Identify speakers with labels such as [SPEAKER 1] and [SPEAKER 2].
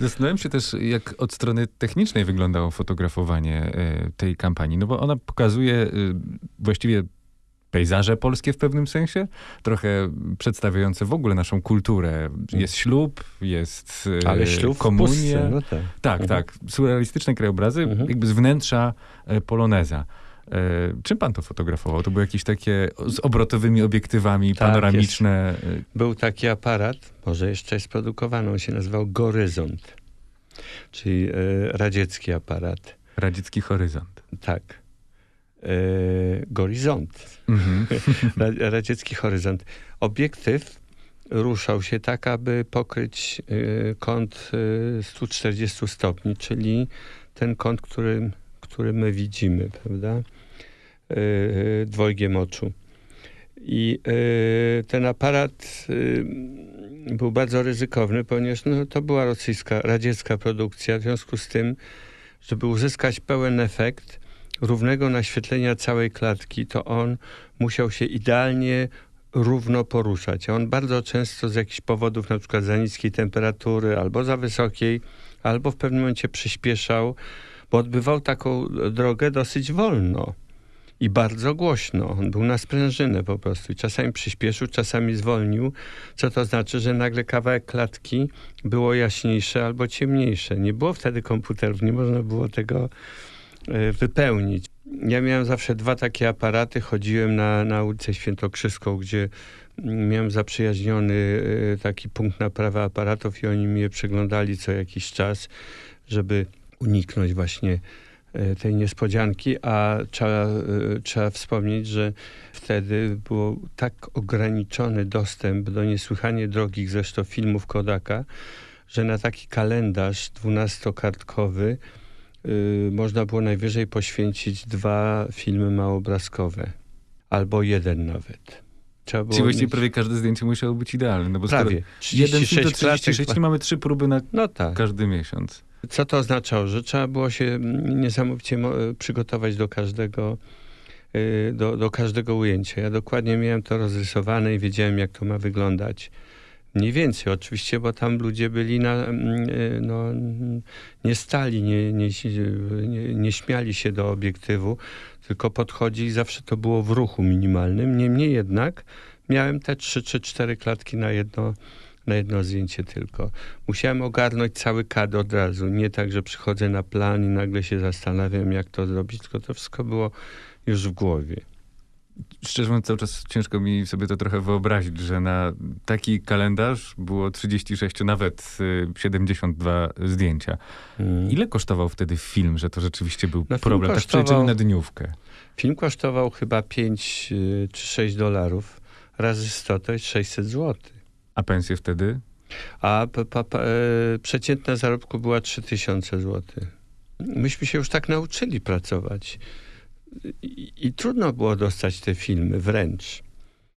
[SPEAKER 1] Zastanawiam się też, jak od strony technicznej wyglądało fotografowanie e, tej kampanii, no bo ona pokazuje e, właściwie pejzaże polskie w pewnym sensie, trochę przedstawiające w ogóle naszą kulturę. Jest ślub, jest e,
[SPEAKER 2] Ale ślub w
[SPEAKER 1] komunia.
[SPEAKER 2] pustce, no tak.
[SPEAKER 1] Tak,
[SPEAKER 2] Mhm.
[SPEAKER 1] tak. Surrealistyczne krajobrazy,
[SPEAKER 2] Mhm.
[SPEAKER 1] jakby z wnętrza e, poloneza. E, czym pan to fotografował? To były jakieś takie z obrotowymi obiektywami,
[SPEAKER 2] Tak,
[SPEAKER 1] panoramiczne. e,
[SPEAKER 2] Był taki aparat, może jeszcze jest produkowany, on się nazywał Goryzont, czyli e, radziecki aparat.
[SPEAKER 1] Radziecki horyzont.
[SPEAKER 2] Tak. E, Goryzont.
[SPEAKER 1] Mhm.
[SPEAKER 2] Ra- radziecki horyzont. Obiektyw ruszał się tak, aby pokryć kąt y, 140 stopni, czyli ten kąt, który, który my widzimy, prawda? Y, dwojgiem oczu. I y, ten aparat był bardzo ryzykowny, ponieważ no, to była rosyjska, radziecka produkcja. W związku z tym, żeby uzyskać pełen efekt równego naświetlenia całej klatki, to on musiał się idealnie równo poruszać. A on bardzo często z jakichś powodów, na przykład za niskiej temperatury albo za wysokiej, albo w pewnym momencie przyspieszał, bo odbywał taką drogę dosyć wolno i bardzo głośno. On był na sprężynę po prostu. Czasami przyspieszył, czasami zwolnił, co to znaczy, że nagle kawałek klatki było jaśniejsze albo ciemniejsze. Nie było wtedy komputerów, nie można było tego e, wypełnić. Ja miałem zawsze dwa takie aparaty. Chodziłem na, na ulicę Świętokrzyską, gdzie miałem zaprzyjaźniony e, taki punkt naprawy aparatów i oni mi je przeglądali co jakiś czas, żeby uniknąć właśnie e, tej niespodzianki, a trzeba, e, trzeba wspomnieć, że wtedy był tak ograniczony dostęp do niesłychanie drogich zresztą filmów Kodaka, że na taki kalendarz dwunastokartkowy y, można było najwyżej poświęcić dwa filmy małobrazkowe. Albo jeden nawet. Trzeba
[SPEAKER 1] Czyli właściwie
[SPEAKER 2] mieć-
[SPEAKER 1] prawie każde zdjęcie musiało być idealne. No bo
[SPEAKER 2] prawie.
[SPEAKER 1] skoro jeden film to
[SPEAKER 2] 36 klatek.
[SPEAKER 1] 36, mamy trzy próby na
[SPEAKER 2] No tak.
[SPEAKER 1] każdy miesiąc.
[SPEAKER 2] Co to oznaczało? Że trzeba było się mm, niesamowicie mo- przygotować do każdego, y, do, do każdego ujęcia. Ja dokładnie miałem to rozrysowane i wiedziałem, jak to ma wyglądać. Mniej więcej oczywiście, bo tam ludzie byli na, mm, y, no, nie stali, nie, nie, nie, nie śmiali się do obiektywu, tylko podchodzili, zawsze to było w ruchu minimalnym. Niemniej jednak miałem te trzy czy cztery klatki na jedno, na jedno zdjęcie tylko. Musiałem ogarnąć cały kadr od razu. Nie tak, że przychodzę na plan i nagle się zastanawiam, jak to zrobić, tylko to wszystko było już w głowie.
[SPEAKER 1] Szczerze mówiąc, cały czas ciężko mi sobie to trochę wyobrazić, że na taki kalendarz było 36, nawet y, 72 zdjęcia.
[SPEAKER 2] Mm.
[SPEAKER 1] Ile kosztował wtedy film, że to rzeczywiście był
[SPEAKER 2] No,
[SPEAKER 1] problem? Tak przeliczony na dniówkę.
[SPEAKER 2] Film kosztował chyba 5 y, czy 6 dolarów. Razy 100 to jest 600 zł.
[SPEAKER 1] A pensje wtedy?
[SPEAKER 2] A pa, pa, pa, e, przeciętna zarobku była 3000 zł. Myśmy się już tak nauczyli pracować. I, I trudno było dostać te filmy, wręcz.